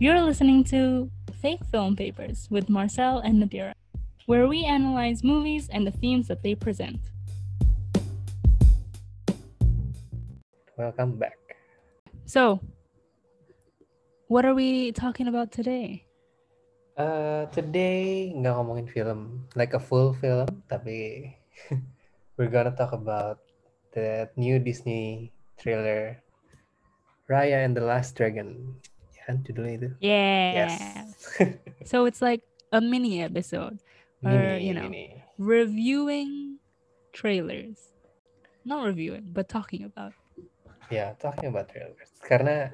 You're listening to Fake Film Papers with Marcel and Nadira, where we analyze movies and the themes that they present. Welcome back. So, what are we talking about today? Uh, today nggak ngomongin film, like a full film, tapi we're gonna talk about the new Disney trailer, Raya and the Last Dragon. Kan judulnya itu? Yeah. Yes. So it's like a mini episode or, Mini, you know, mini. reviewing trailers. Not reviewing, but talking about. Ya, talking about trailers. Karena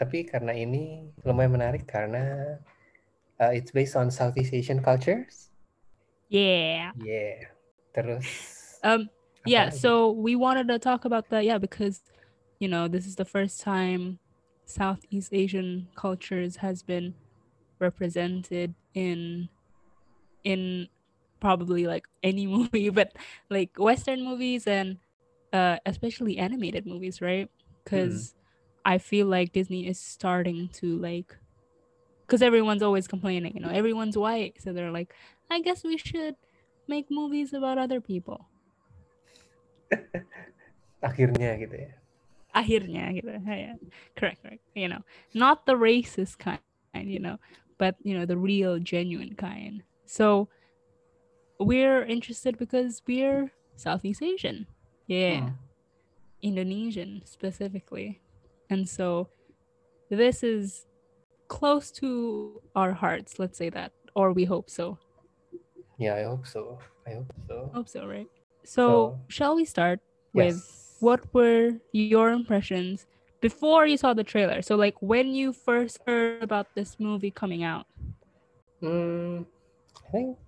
tapi karena ini lumayan menarik karena uh, it's based on Southeast Asian cultures. Yeah. Yeah. Terus Um yeah, so we wanted to talk about that yeah because you know, this is the first time Southeast Asian cultures has been represented in in probably like any movie but like western movies and uh especially animated movies right? Because i feel like disney is starting to like because everyone's always complaining you know everyone's white so they're like i guess we should make movies about other people. Akhirnya gitu ya. Akhirnya gitu yeah. correct correct you know not the racist kind you know but you know the real genuine kind so we're interested because we're southeast asian yeah Hmm. indonesian specifically and so this is close to our hearts let's say that or we hope so Yeah, I hope so. I hope so. hope so right so, So, shall we start with Yes. What were your impressions before you saw the trailer? So like when you first heard about this movie coming out. Hmm, I think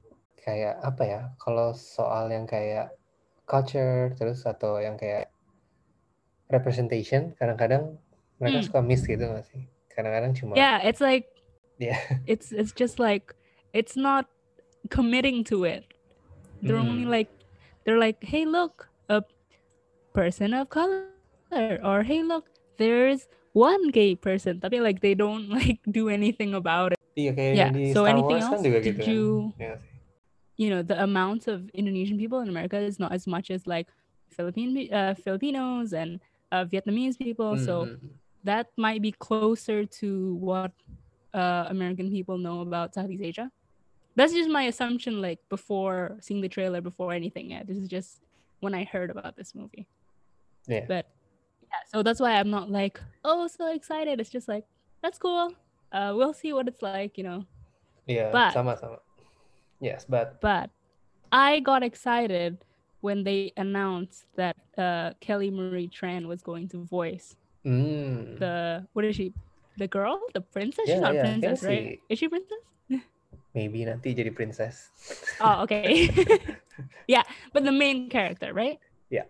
kayak apa ya? Kalau soal yang kayak culture terus atau yang kayak representation, kadang-kadang mereka Hmm. suka miss gitu nggak sih? Kadang-kadang cuma Yeah, it's like Yeah. it's it's just like it's not committing to it. They're only Hmm. like they're like, "Hey, look, person of color." Or, "Hey, look, there's one gay person." Tapi like they don't like do anything about it. Iya kayak Yeah, di so Star anything Wars kan else? juga Did gitu you- sih? you know the amount of Indonesian people in America is not as much as like Philippine uh, Filipinos and uh, Vietnamese people. So Hmm. that might be closer to what uh, American people know about Southeast Asia. That's just my assumption. Like before seeing the trailer, before anything. Yeah, this is just when I heard about this movie. Yeah. But yeah, so that's why I'm not like oh so excited. It's just like that's cool. Uh, we'll see what it's like, you know. Iya, But- sama-sama. Yes, but but I got excited when they announced that uh, Kelly Marie Tran was going to voice hmm. the what is she? The girl, the princess. She's Yeah, not yeah, princess, right? Is she princess? maybe nanti jadi princess. Oh, okay. yeah, but the main character, right? Yeah.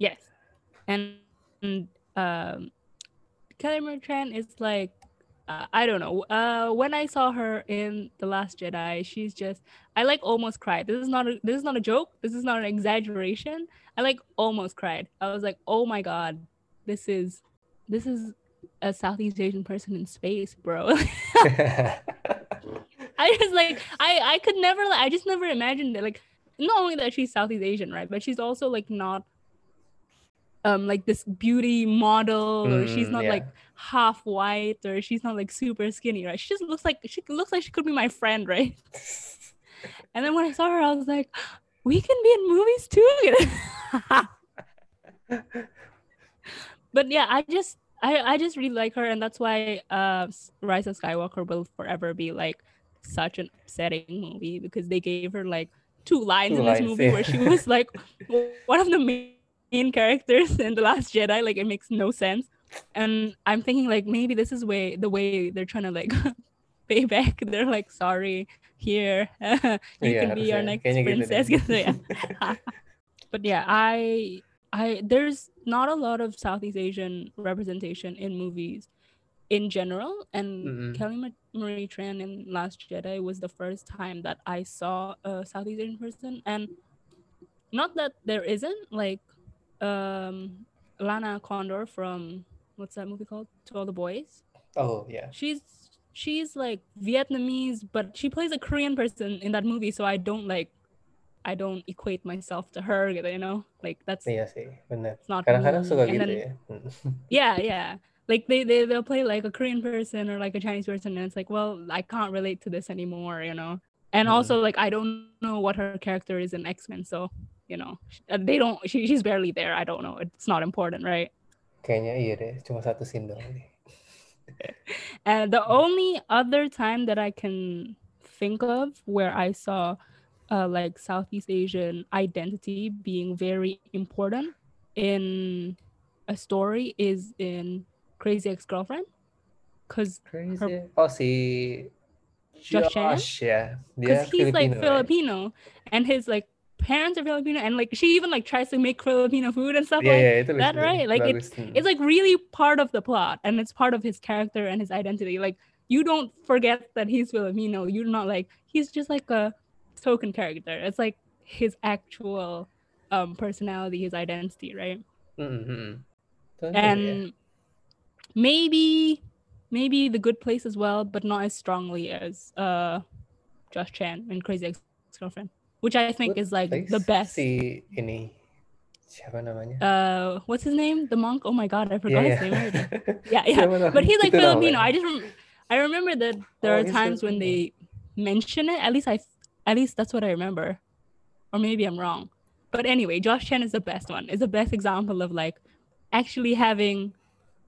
Yes, and, and um, Kelly Marie is like. Uh, I don't know. Uh, when I saw her in The Last Jedi, she's just I like almost cried. This is not a, this is not a joke. This is not an exaggeration. I like almost cried. I was like, "Oh my god. This is this is a Southeast Asian person in space, bro." I just like I I could never I just never imagined it. Like not only that she's Southeast Asian, right? But she's also like not um like this beauty model or she's Mm, not yeah. like half white or she's not like super skinny, right? She just looks like she looks like she could be my friend, right? And then when I saw her, I was like, we can be in movies too. but yeah, I just I, I just really like her and that's why uh Rise of Skywalker will forever be like such an upsetting movie because they gave her like two lines Two in this lines, movie yeah. where she was like one of the main characters in The Last Jedi. Like it makes no sense. And I'm thinking like maybe this is way the way they're trying to like pay back. They're like, sorry, here you Iya, can be our next princess but yeah, I I there's not a lot of Southeast Asian representation in movies in general, and Mm-mm. Kelly Ma- Marie Tran in Last Jedi was the first time that I saw a Southeast Asian person, and not that there isn't like um Lana Condor from what's that movie called? To All the Boys. Oh yeah. She's she's like Vietnamese, but she plays a Korean person in that movie, so I don't like I don't equate myself to her, you know? Like that's benar. it's not Kadang-kadang suka gitu then- ya. Yeah yeah like they, they they'll play like a korean person or like a chinese person and it's like well i can't relate to this anymore you know and Mm. also like i don't know what her character is in x-men so you know they don't she, she's barely there i don't know it's not important right Kayaknya iya deh, cuma satu scene doang and the only other time that i can think of where i saw uh, like southeast asian identity being very important in a story is in crazy ex-girlfriend because Crazy. Oh si Josh? Josh. Dia because he's like right? Filipino and his like parents are Filipino and like she even like tries to make Filipino food and stuff Iya like itu that, right? Like. Hmm. it's like really part of the plot and it's part of his character and his identity like you don't forget that he's Filipino you're not like he's just like a token character it's like his actual um personality his identity right Mm, mm, mm. Juga and maybe maybe the good place as well but not as strongly as uh Josh Chan in Crazy Ex-Girlfriend which I think Good is like the best. Si ini siapa namanya? uh what's his name? The monk? Oh my god I forgot Iya his name already. yeah. Yeah but he's like Filipino. I just rem- I remember that there Oh, are times when they mention it. At least I at least that's what I remember. Or maybe I'm wrong. But anyway Josh Chan is the best one. Is the best example of like actually having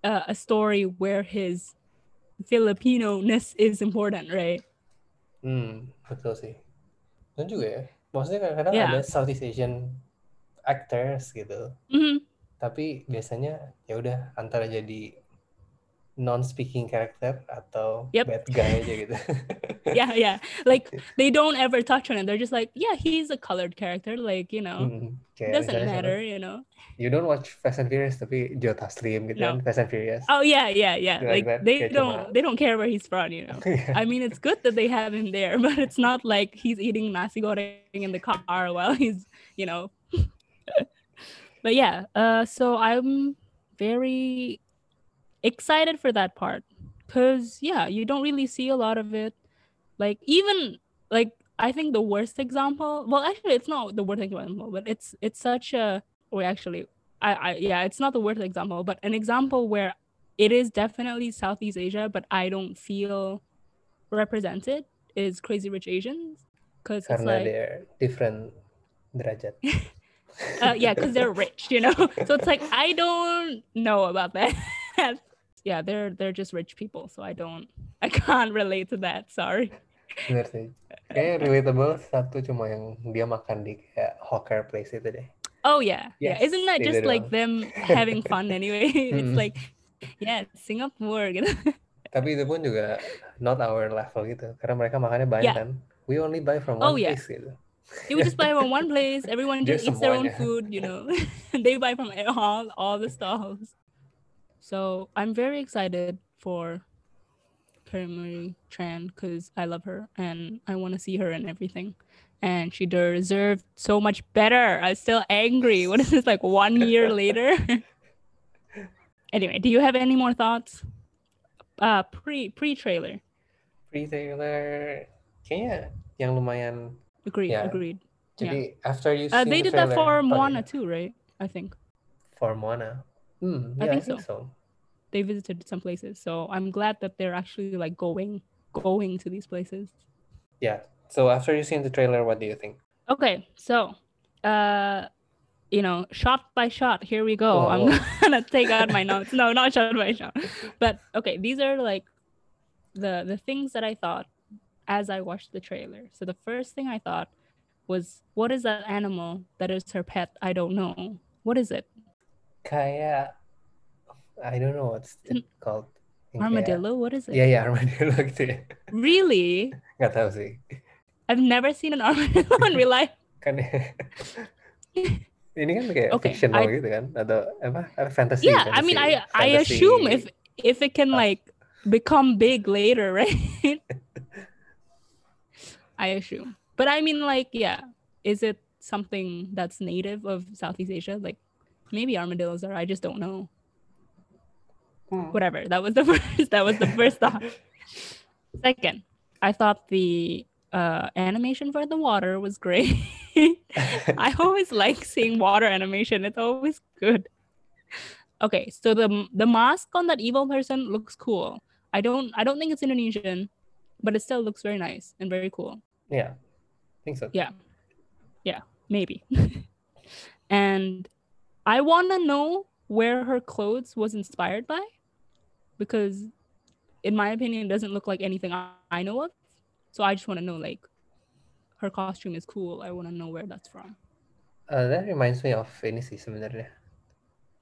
uh, a story where his Filipino-ness is important right? Hmm, betul sih. Dan juga ya, maksudnya kadang-kadang Yeah. ada Southeast Asian actors gitu, hmm tapi biasanya ya udah antara jadi non-speaking character atau Yep. bad guy aja gitu. yeah yeah like they don't ever touch on it they're just like yeah he's a colored character like you know Hmm, kayak doesn't siapa? matter you know You don't watch Fast and Furious tapi Joe Taslim gitu No. kan, Fast and Furious. oh yeah yeah yeah Like like, that, they kayak don't cuma- they don't care where he's from you know Iya. I mean, it's good that they have him there, but it's not like he's eating nasi goreng in the car while he's, you know. but yeah, uh, so I'm very excited for that part because yeah, you don't really see a lot of it. Like even like I think the worst example. Well, actually, it's not the worst example, but it's it's such a. Or actually, I, I yeah, it's not the worst example, but an example where it is definitely Southeast Asia, but I don't feel represented is Crazy Rich Asians because it's like they're different derajat. uh, yeah, because they're rich, you know. So it's like I don't know about that. yeah, they're they're just rich people, so I don't I can't relate to that. Sorry. Bener sih. Kayaknya relatable satu cuma yang dia makan di kayak hawker place itu deh. Oh yeah, yeah. Isn't that just like them having fun anyway? it's like yeah, Singapore. Gitu. Tapi itu pun juga not our level gitu. Karena mereka makannya banyak Yeah. kan. We only buy from Oh, one yeah. place gitu. Would just buy from one place. Everyone Dia just eats their own food, you know. they buy from all all the stalls. So I'm very excited for Kelly Tran because I love her and I want to see her and everything. And she deserved so much better. I'm still angry. What is this like one year later? anyway, do you have any more thoughts? Uh pre pre trailer. Pre-trailer kayaknya yang lumayan. Agreed, Yeah. agreed. Jadi after you Uh, they the did that trailer- for oh, Moana yeah. too, right? I think. For Moana. Hmm, I yeah, think so. they visited some places so i'm glad that they're actually like going going to these places Yeah. So after you've seen the trailer, what do you think? okay so uh you know shot by shot here we go Whoa, i'm whoa. gonna take out my notes no not shot by shot but okay these are like the the things that i thought as i watched the trailer so the first thing i thought was what is that animal that is her pet i don't know what is it Kayak I don't know what's it mm. called. Yang kayak- armadillo? What is it? Yeah, yeah, armadillo. Gitu ya. really? Nggak tahu sih. i've never seen an armadillo in real life. Kan ini kan kayak Okay, fictional I- gitu kan atau apa? Fantasy. yeah i mean i fantasy- i assume if if it can ah. like become big later right? I assume. But i mean like yeah. Is it something that's native of southeast asia? Like maybe armadillos are i just don't know Hmm. whatever. That was the first. That was the first thought. Second, I thought the uh, animation for the water was great. I always like seeing water animation. It's always good. Okay, so the the mask on that evil person looks cool. I don't I don't think it's Indonesian, but it still looks very nice and very cool. yeah, I think so. Yeah. Yeah, maybe. and I want to know where her clothes was inspired by because in my opinion it doesn't look like anything I, I know of. So I just want to know like her costume is cool. I want to know where that's from. Uh, that reminds me of sih sebenarnya.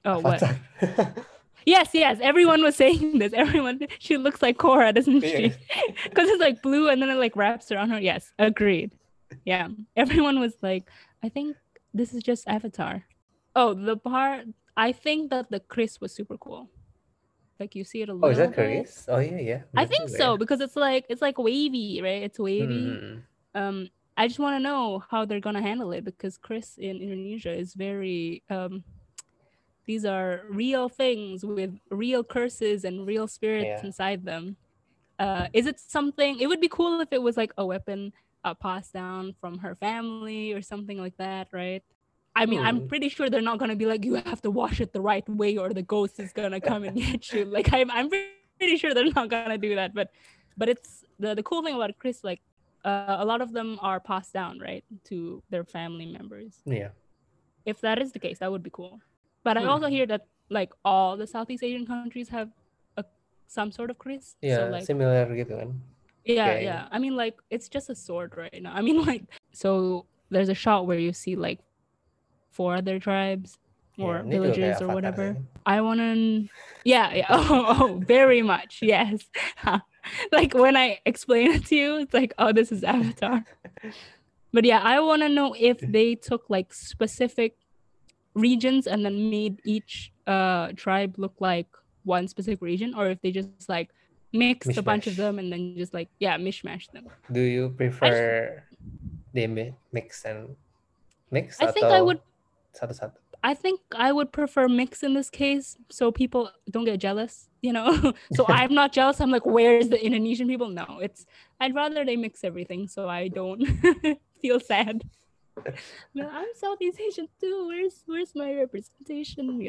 Oh, what? Yes, yes. Everyone was saying this. Everyone, she looks like Korra, doesn't she? Yeah. Because it's like blue and then it like wraps around her. Yes, agreed. Yeah. Everyone was like, I think this is just Avatar. Oh, the part, I think that the kris was super cool. Like you see it a little oh, is that. kris? Oh yeah, yeah. I think so because it's like it's like wavy, right? It's wavy. Hmm. Um, I just want to know how they're gonna handle it because kris in Indonesia is very um. These are real things with real curses and real spirits Yeah. inside them. Uh, is it something? It would be cool if it was like a weapon uh, passed down from her family or something like that, right? I mean, I'm Hmm. pretty sure they're not gonna be like you have to wash it the right way or the ghost is gonna come and get you. Like I'm, I'm pretty sure they're not gonna do that. But, but it's the the cool thing about kris, like uh, a lot of them are passed down, right, to their family members. Yeah. If that is the case, that would be cool. But I Hmm. also hear that like all the Southeast Asian countries have a some sort of kris. Yeah, So like similar gitu kan. yeah, Okay. yeah. I mean, like it's just a sword right now. I mean, like so there's a shot where you see like four other tribes or Yeah, ini juga kayak villages or whatever. I wanna, yeah, yeah. Oh, oh, very much, yes. like when I explain it to you, it's like, oh, this is Avatar. but yeah, I wanna know if they took like specific regions and then made each uh tribe look like one specific region, or if they just like mixed a bunch of them and then just like yeah, mishmash them. Do you prefer they mix and mix I think I atau I think I would prefer mix in this case so people don't get jealous, you know. so I'm not jealous. I'm like, where's the Indonesian people? No, it's I'd rather they mix everything so I don't feel sad. No, I'm Southeast Asian too. Where's where's my representation?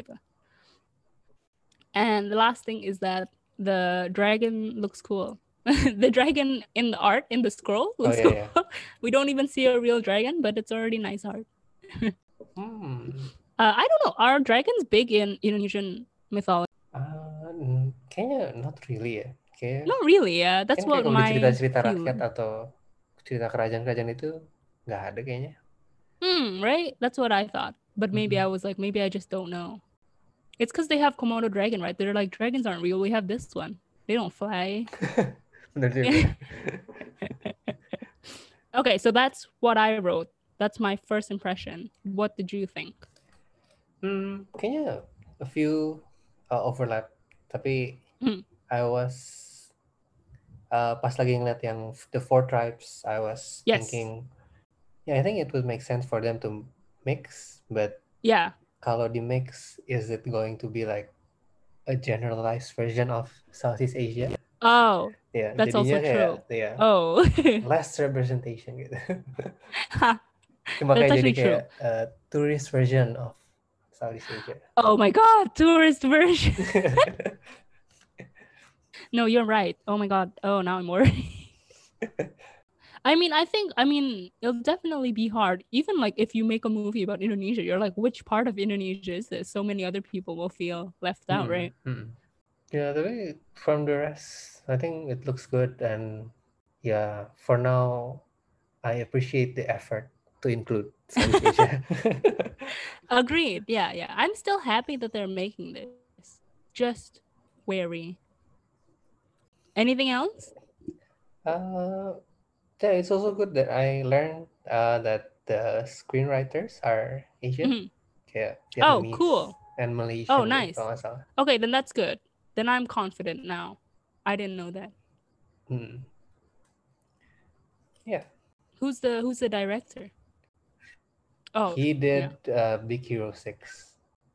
And the last thing is that the dragon looks cool. the dragon in the art in the scroll Oh looks yeah, cool. yeah. We don't even see a real dragon, but it's already nice art. Hmm. Uh, I don't know. Are dragons big in Indonesian mythology? Mm, kayaknya not really ya. Kayak Not really. Yeah, that's what kalau my cerita-cerita rakyat atau cerita kerajaan-kerajaan itu nggak ada kayaknya. Hmm. Right. That's what I thought. But maybe Mhm. I was like, maybe I just don't know. It's because they have Komodo dragon, right? They're like dragons aren't real. We have this one. They don't fly. Okay, so that's what I wrote. That's my first impression. What did you think? Hmm, kayaknya a few uh, overlap. Tapi Hmm. I was uh, pas lagi ngeliat yang the four tribes, I was Yes. thinking, yeah, I think it would make sense for them to mix. But Yeah. kalau di mix, is it going to be like a generalized version of Southeast Asia? Oh. yeah, That's also kayak, true. ya, Oh. less representation gitu. Cuma That's actually true. uh, tourist version of Southeast Asia. oh my God, tourist version. No, you're right. Oh my god. Oh, now I'm worried. I mean, I think I mean it'll definitely be hard. Even like if you make a movie about Indonesia, you're like, which part of Indonesia is this? So many other people will feel left out, Hmm, right? hmm. Yeah, the way from the rest, I think it looks good, and yeah, for now, I appreciate the effort to include Southeast Asia. Agreed. Yeah, yeah. I'm still happy that they're making this. Just wary. Anything else? uh, yeah, it's also good that I learned uh, that the screenwriters are Asian, Mhm. kayak Oh, cool. and Malaysian. Oh, nice. kalau nggak salah. Okay, then that's good. Then I'm confident now. I didn't know that. Hmm. Yeah. Who's the who's the director? Oh, He did uh, Big Hero Six.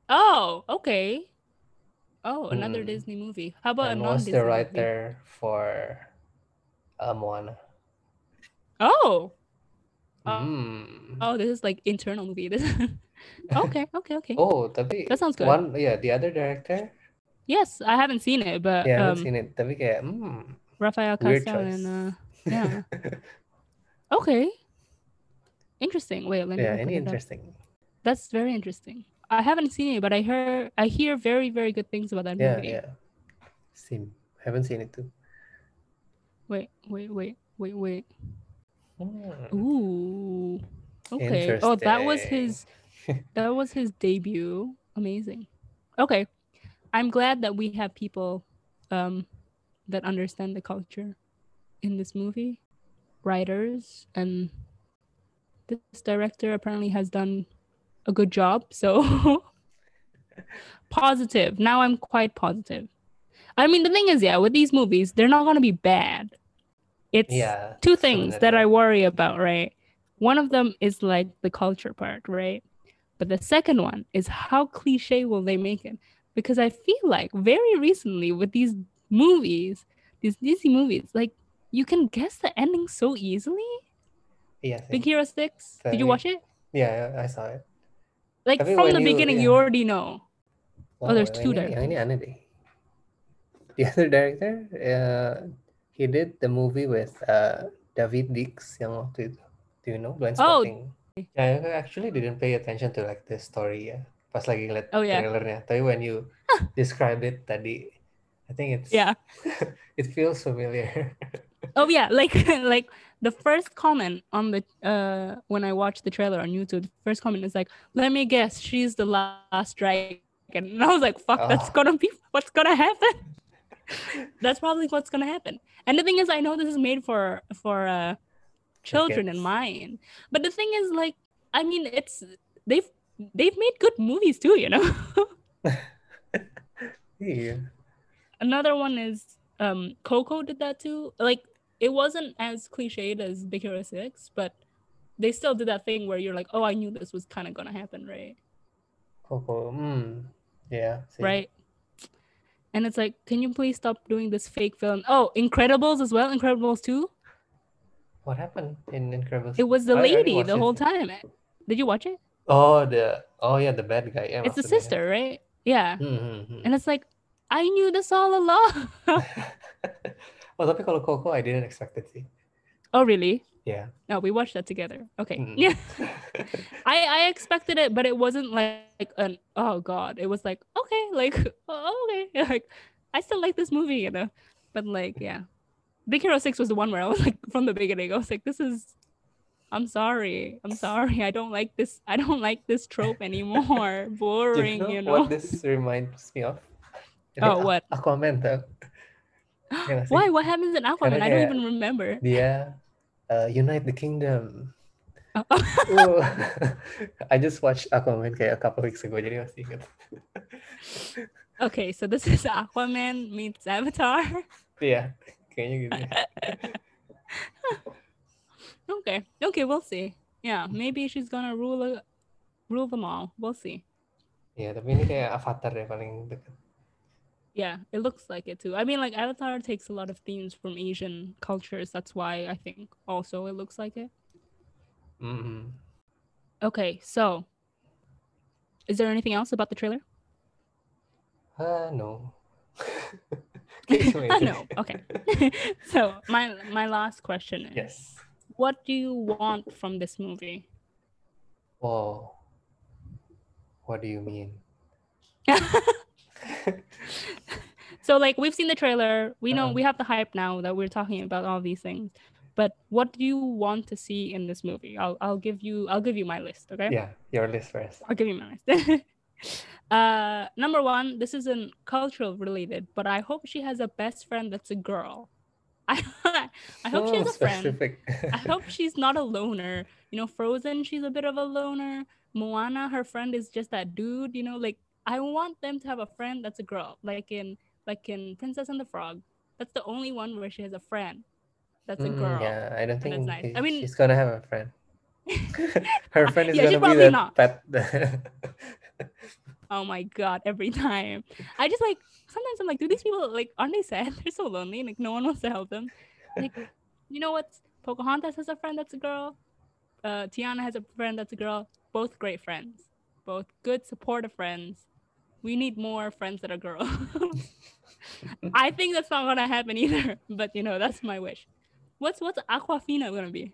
Oh, okay. Oh, another Mm. Disney movie. How about and a was the movie? writer for uh, Moana. Oh, Oh. Mm. oh, this is like internal movie. This. okay, okay, okay. Oh, tapi That sounds good. one yeah the other director Yes, I haven't seen it, but yeah I haven't um, seen it tapi kayak hmm Rafael weird choice and uh, yeah. Okay. Interesting. Wait, let me yeah open ini it up. interesting That's very interesting. I haven't seen it, but I hear I hear very very good things about that yeah movie. yeah same haven't seen it too Wait, wait, wait, wait, wait. Hmm. Ooh. Okay. Oh, that was his that was his debut. Amazing. Okay. I'm glad that we have people um that understand the culture in this movie. Writers and this director apparently has done a good job. So positive. Now I'm quite positive. I mean the thing is, yeah, with these movies, they're not gonna be bad. It's yeah two things that I worry about, right? One of them is like the culture part, right? But the second one is how cliche will they make it? Because I feel like very recently with these movies, these Disney movies, like you can guess the ending so easily. Iya Big Hero 6, did you watch it? yeah I saw it Like Tapi from the you- beginning, you already know. Oh, there's yang two ini, yang ini directors. aneh deh the other director uh, he did the movie with uh, Daveed Diggs yang waktu itu do you know Blind Oh. Spotting yeah I actually didn't pay attention to like the story ya pas lagi ngeliat Oh, yeah. trailernya tapi when you describe it tadi I think it's Yeah. it feels familiar Oh yeah, like like the first comment on the uh when I watched the trailer on YouTube, the first comment is like, "Let me guess, she's the last dragon," and I was like, "Fuck, that's Oh. gonna be what's gonna happen." that's probably what's gonna happen. And the thing is, I know this is made for for uh children in mind, but the thing is, like, I mean, it's they've they've made good movies too, you know. iya another one is um Coco did that too. Like it wasn't as cliched as Big Hero 6, but they still did that thing where you're like, oh, I knew this was kind of gonna happen, right? Coco hmm yeah. Right. And it's like, can you please stop doing this fake film? Oh, Incredibles as well. Incredibles 2. what happened in Incredibles It was the lady the it. whole time. Did you watch it? oh the oh yeah the bad guy yeah It's the sister, right? Yeah. Hmm, hmm, hmm. And it's like, I knew this all along. oh tapi kalau Coco I didn't expect it sih oh, really? yeah No, we watched that together. Okay. Hmm. Yeah. I I expected it, but it wasn't like, like an oh god. It was like okay, like oh, okay, like I still like this movie, you know. But like yeah, Big Hero Six was the one where I was like from the beginning. I was like, this is. I'm sorry. I'm sorry. I don't like this. I don't like this trope anymore. Boring, you you know, know. what this reminds me of Oh, what? Aquaman tau Ya sih? Why? What happens in Aquaman? I don't even remember. dia uh, Unite the Kingdom Oh. Uh, I just watched Aquaman kayak a couple weeks ago jadi masih ingat okay, so this is Aquaman meets Avatar. Iya kayaknya gitu ya. Okay. Okay, we'll see. Yeah, maybe she's gonna rule rule them all. We'll see. Iya tapi ini kayak Avatar ya paling deket Yeah, it looks like it too. I mean, like Avatar takes a lot of themes from Asian cultures. That's why I think also it looks like it. Mhm. Okay, so is there anything else about the trailer? Ah no Kayak cuma I itu. know. Okay. so my my last question is, Yes what do you want from this movie? Wow What do you mean so like we've seen the trailer we know Uh-huh. we have the hype now that we're talking about all these things but what do you want to see in this movie i'll, I'll give you i'll give you my list okay Yeah your list first i'll give you my list uh number one this isn't cultural related but i hope she has a best friend that's a girl i, I hope she Oh, has a friend. I hope she's not a loner. You know, Frozen, she's a bit of a loner. Moana, her friend is just that dude. You know, like I want them to have a friend that's a girl, like in like in Princess and the Frog. That's the only one where she has a friend that's a Mm, girl. Yeah, I don't think nice. I mean- she's gonna have a friend. Her friend is Yeah, gonna be the not. pet. Oh my god, every time. I just like sometimes I'm like, do these people like aren't they sad? They're so lonely, like no one wants to help them. Like, you know what? Pocahontas has a friend that's a girl. Uh, Tiana has a friend that's a girl. Both great friends. Both good, supportive friends. We need more friends that are girls. I think that's not gonna happen either. But you know, that's my wish. What's what's Awkwafina gonna be?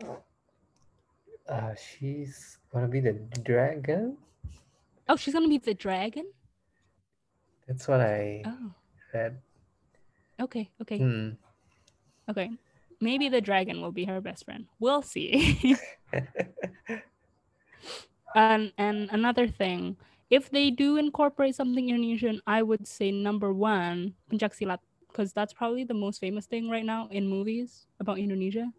Uh, she's gonna be the dragon. Oh, she's gonna be the dragon. That's what I Oh, read. okay, okay, Hmm. okay. Maybe the dragon will be her best friend. We'll see. and and another thing, if they do incorporate something Indonesian, I would say number one, pencak silat, because that's probably the most famous thing right now in movies about Indonesia.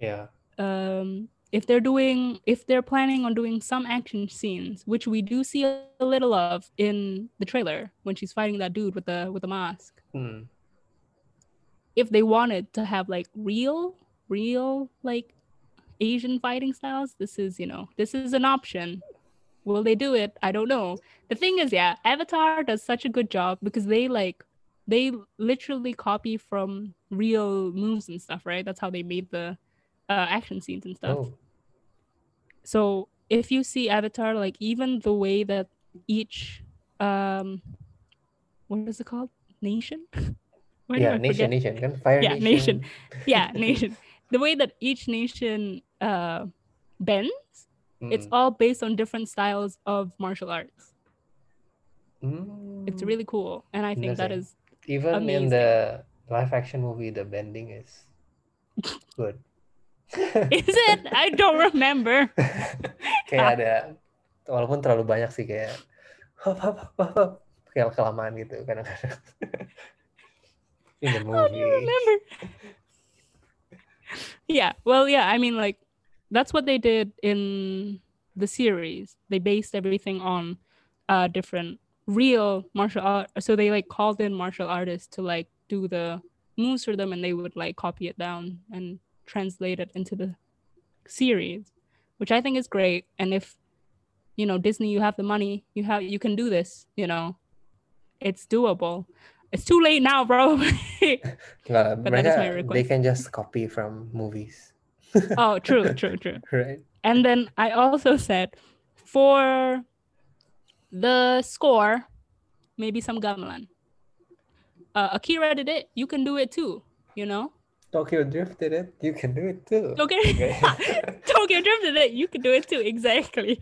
yeah. um if they're doing if they're planning on doing some action scenes which we do see a little of in the trailer when she's fighting that dude with the with the mask Hmm. if they wanted to have like real real like asian fighting styles this is you know this is an option will they do it? I don't know. The thing is yeah avatar does such a good job because they like they literally copy from real moves and stuff right? That's how they made the uh, action scenes and stuff. Oh. so if you see avatar like even the way that each um what is it called? Nation? Yeah, nation, nation. Fire Yeah, nation. yeah nation. The way that each nation uh bends it's Hmm. all based on different styles of martial arts it's Hmm. really cool and i think that is even in amazing. the live action movie the bending is good. is it i don't remember kayak ada walaupun terlalu banyak sih kayak hop hop hop hop, kayak kelamaan gitu kadang-kadang in the How do you movie remember? yeah, well, yeah, I mean, like, that's what they did in the series. They based everything on uh different real martial art. So they like called in martial artists to like do the moves for them, and they would like copy it down and translate it into the series, which I think is great. And if you know Disney, you have the money, you have you can do this. You know, it's doable. It's too late now, bro. But that is my request. they can just copy from movies oh, true, true, true. right And then I also said for the score, maybe some gamelan. Uh, Akira did it. You can do it too. You know, Tokyo Drift did it you can do it too Tokyo, Okay. Tokyo Drift did it. You can do it too. Exactly.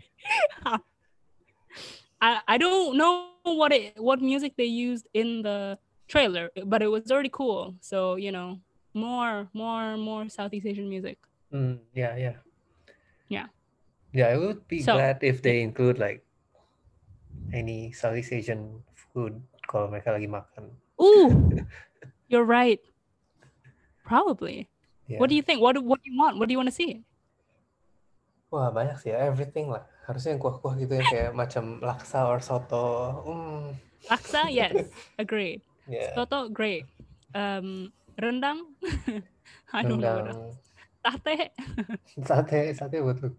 I I don't know what it what music they used in the trailer, but it was already cool. So you know, more more more Southeast Asian music. Hmm, yeah yeah Yeah. yeah I would be So- glad if they include like any Southeast Asian food kalau mereka lagi makan Ooh, you're right. Probably. yeah. What do you think? What do, what do you want? What do you want to see? Wah banyak sih ya, everything lah. Harusnya yang kuah-kuah gitu yang kayak macam laksa or soto. Hmm, Laksa, yes, agreed. ya. Soto, great. Um, rendang, I don't know. Rendang, Tate, sate, sate buat lu.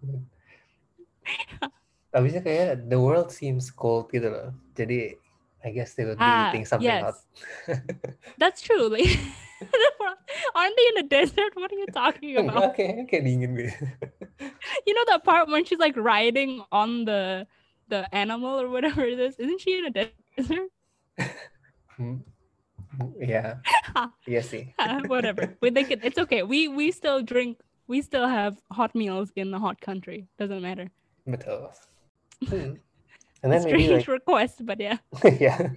Habisnya kayak the world seems cold gitu loh. Jadi I guess they would be ah, eating something yes, hot. that's true. Like, aren't they in a desert? What are you talking about? Kayak, kayak dingin gitu. You know that part when she's like riding on the the animal or whatever it is? Isn't she in a desert? Hmm. Iya, iya sih. Ah, whatever. We think it, it's okay. We we still drink. We still have hot meals in the hot country. Doesn't matter. Betul. Hmm. And then maybe Strange like, request, but yeah. yeah.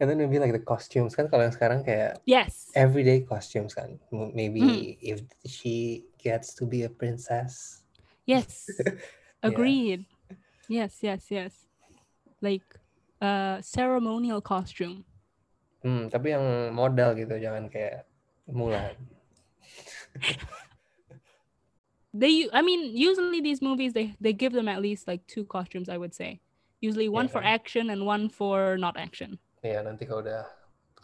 And then maybe like the costumes kan kalau yang sekarang kayak Yes. everyday costumes kan. Maybe Mm. if she gets to be a princess. Yes. Agreed. Yes, yes, yes. Like uh ceremonial costume. Hmm, tapi yang modal gitu, jangan kayak Mulan. They I mean, usually these movies they they give them at least like two costumes, I would say. Usually one for Yeah. action and one for not action. Ya nanti kalau udah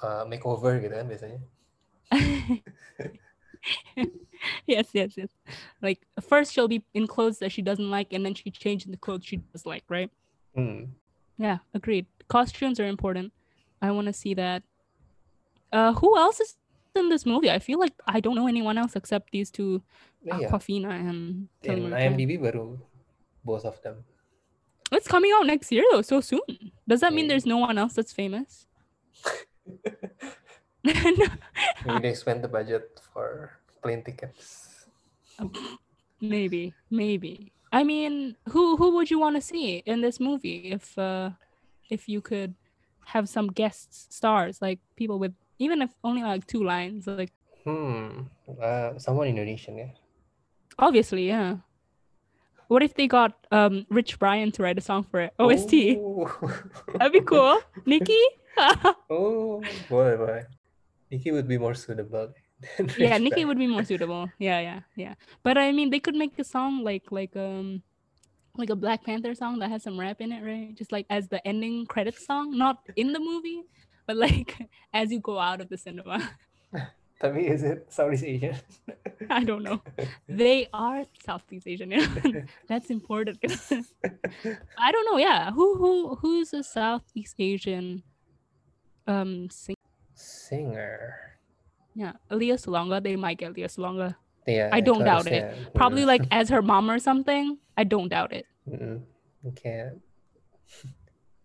uh, makeover gitu kan biasanya. yes, yes, yes. Like first she'll be in clothes that she doesn't like and then she changes the clothes she does like, right? Hmm. Yeah, agreed. Costumes are important. I want to see that. Uh, who else is in this movie? I feel like I don't know anyone else except these two, Iya. Awkwafina and In IMDb baru both of them. It's coming out next year though, so soon. Does that mean there's no one else that's famous? Maybe they spent the budget for plane tickets. maybe, maybe. I mean, who who would you want to see in this movie if uh if you could have some guest stars like people with even if only like two lines like Hmm. Uh, someone Indonesian, yeah. obviously yeah what if they got um rich brian to write a song for it ost Oh, that'd be cool Niki oh boy, boy. Niki would be more suitable. Yeah Niki would be more suitable yeah yeah yeah but i mean they could make a song like like um like a black panther song that has some rap in it right? Just like as the ending credits song not in the movie but like as you go out of the cinema. Tapi is it Southeast Asian? i don't know. They are southeast asian yeah. that's important. I don't know yeah. Who who who's a southeast asian um sing- Singer. yeah Lea Salonga they might get Lea Salonga Yeah, I don't doubt it. probably like as her mom or something i don't doubt it. Mm-mm. Kayak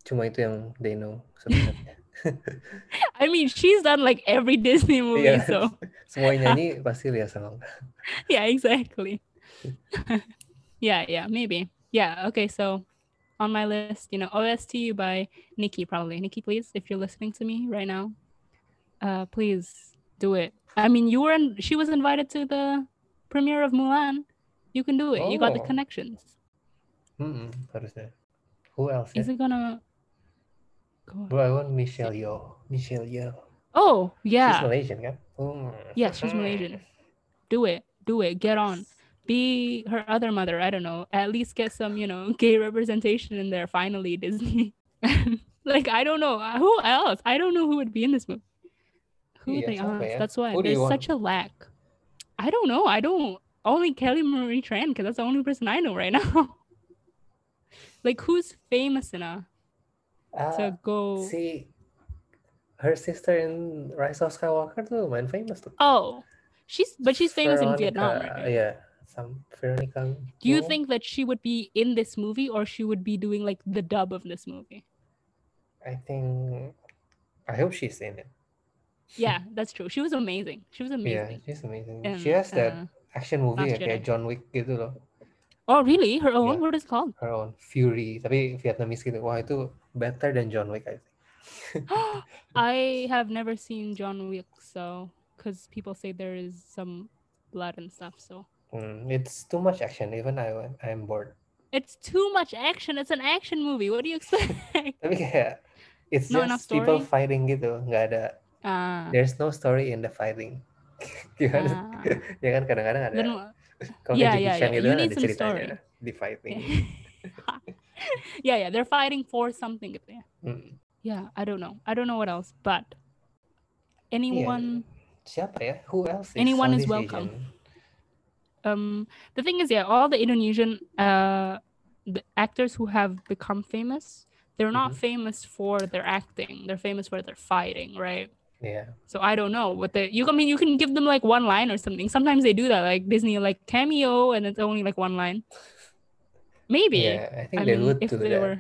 cuma itu yang they know. Sebenarnya. i mean she's done like every disney movie Iya. so. Semua yang nyanyi pasti Lea Salonga. yeah exactly. Yeah yeah maybe. Yeah okay so on my list you know ost by Niki probably. Niki please if you're listening to me right now. Uh please do it. I mean you were in, she was invited to the premiere of mulan you can do it you got the Oh. connections Mm-mm. Who else? is Ya? it gonna go on? Bro, I want Michelle Yeoh. Michelle Yeoh. oh yeah. She's yeah Malaysian kan? Hmm. yeah she's malaysian do it do it get on be her other mother i don't know at least get some you know gay representation in there finally disney like i don't know who else i don't know who would be in this movie who Iya, they are. that's why there's such a lack i don't know i don't only kelly marie tran because that's the only person i know right now like who's famous enough Ah, to go si her sister in Rise of Skywalker tuh main famous tuh. oh she's but she's famous in vietnam right Yeah, some Veronica. Do you think that she would be in this movie or she would be doing like the dub of this movie? I think. I hope she's in it. Yeah, that's true. She was amazing. She was amazing. Yeah, she's amazing. in, she has that uh, action movie kayak John Wick gitu loh. oh, really? Her own? Yeah. What is it called? Her own Furie, tapi Vietnamese gitu. Wah itu better than John Wick I think. I have never seen John Wick, so because people say there is some blood and stuff. So Hmm, it's too much action. Even I I'm bored. it's too much action. It's an action movie. What do you expect? Tapi kayak it's Not just people fighting gitu. Nggak ada. Ah, There's no story in the fighting. Gimana? ah. ya kan kadang-kadang ada. Kalau yeah, yeah, yeah. gitu You kan need ada ceritanya story. di fighting. yeah, yeah. They're fighting for something. gitu ya. Hmm. Yeah, I don't know. I don't know what else, but anyone. Siapa ya? Who else? Is Anyone is welcome. Asian? um the thing is yeah all the indonesian uh the actors who have become famous they're not Mhm. famous for their acting they're famous for their fighting right Yeah. so i don't know what the you i mean you can give them like one line or something sometimes they do that like disney like cameo and it's only like one line maybe Yeah, I think i they mean would if do they that. were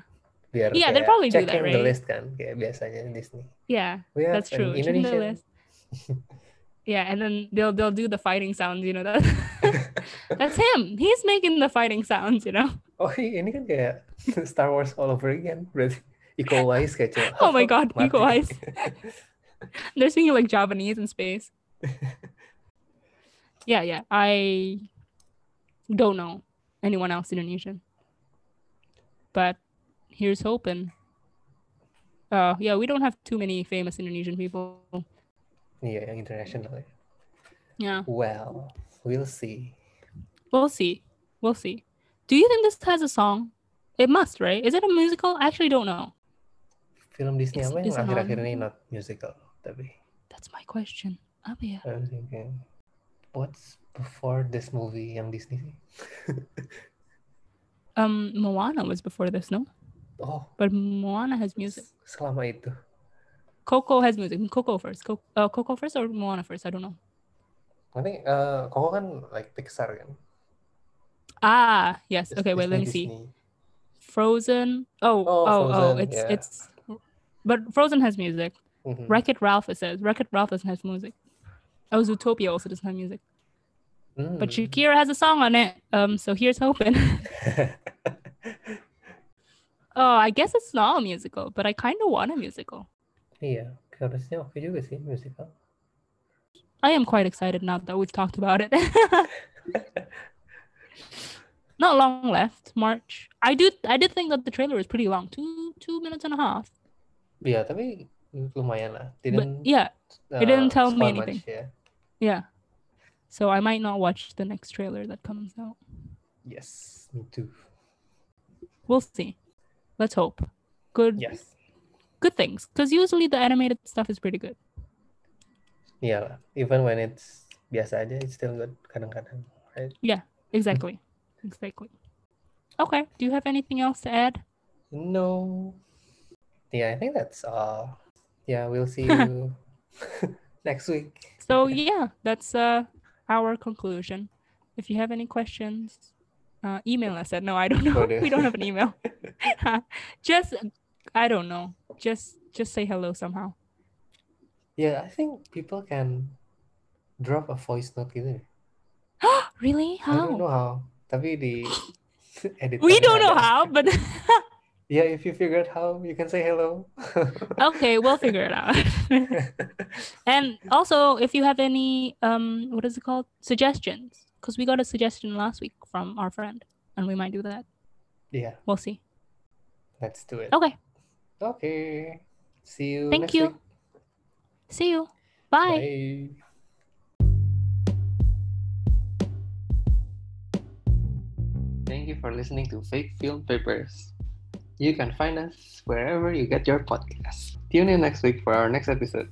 Biar Yeah, they'd probably do that, checking the right? list kan, kayak biasanya Disney. yeah that's true the list. yeah and then they'll they'll do the fighting sounds you know that that's him he's making the fighting sounds you know oh ini kan kayak Star Wars all over again. Berarti Iko Uwais kayak. Oh my God, mati. They're speaking like Japanese in space. yeah, yeah. I don't know anyone else Indonesian. But here's hoping. Oh, yeah, we don't have too many famous Indonesian people. Yeah, yang international. Yeah, Well, we'll see. we'll see. We'll see. Do you think this has a song? It must, right? Is it a musical? I actually don't know. Film Disney Is- apa yang akhir-akhir ini not musical? Tapi That's my question. Apa ya? I'm thinking, what's before this movie yang Disney sih? Um, Moana was before this, no? Oh, but Moana has music. selama itu. Coco has music. Coco first. Co- uh, Coco first or Moana first? I don't know. I think uh, Coco kan like Pixar kan. Ah, yes. Dis- Okay, wait. Let me Disney, see. Disney. Frozen. Oh, Oh, oh, oh. It's yeah. it's. But Frozen has music. Mhm. Wreck It Ralph it says. Wreck It Ralph doesn't have music. Oh, Zootopia also doesn't have music. But Mm. Shakira has a song on it. Um, so here's hoping. oh, I guess it's not a musical, but I kind of want a musical. iya, harusnya oke juga sih musical. I am quite excited now that we've talked about it. Not long left, March. I do I did think that the trailer was pretty long. Two two minutes and a half. Iya, tapi lumayan lah. Didn't, yeah, it didn't uh, tell me spoil much, anything. yeah. yeah. So I might not watch the next trailer that comes out. Yes, me too. We'll see. Let's hope. Good Yes. good things. Because usually the animated stuff is pretty good. Yeah. Even when it's biasa aja, it's still good kadang-kadang, right? Yeah, Exactly. exactly. Okay. Do you have anything else to add? No. Yeah, I think that's all. Yeah, we'll see you next week. So yeah, that's uh our conclusion. If you have any questions, uh, email us at no, I don't know. Oh, we don't have an email. just I don't know. Just just say hello somehow. Yeah, I think people can drop a voice note either. really? How? I don't know how. Tapi di edit. We don't know how, but Yeah, if you figured how, you can say hello. okay, we'll figure it out. and also, if you have any um, what is it called? Suggestions, because we got a suggestion last week from our friend, and we might do that. yeah, We'll see. let's do it. Okay. Okay. See you Thank next you. week. See you. Bye. Bye. Thank you for listening to Fake Film Papers. You can find us wherever you get your podcasts. Tune in next week for our next episode.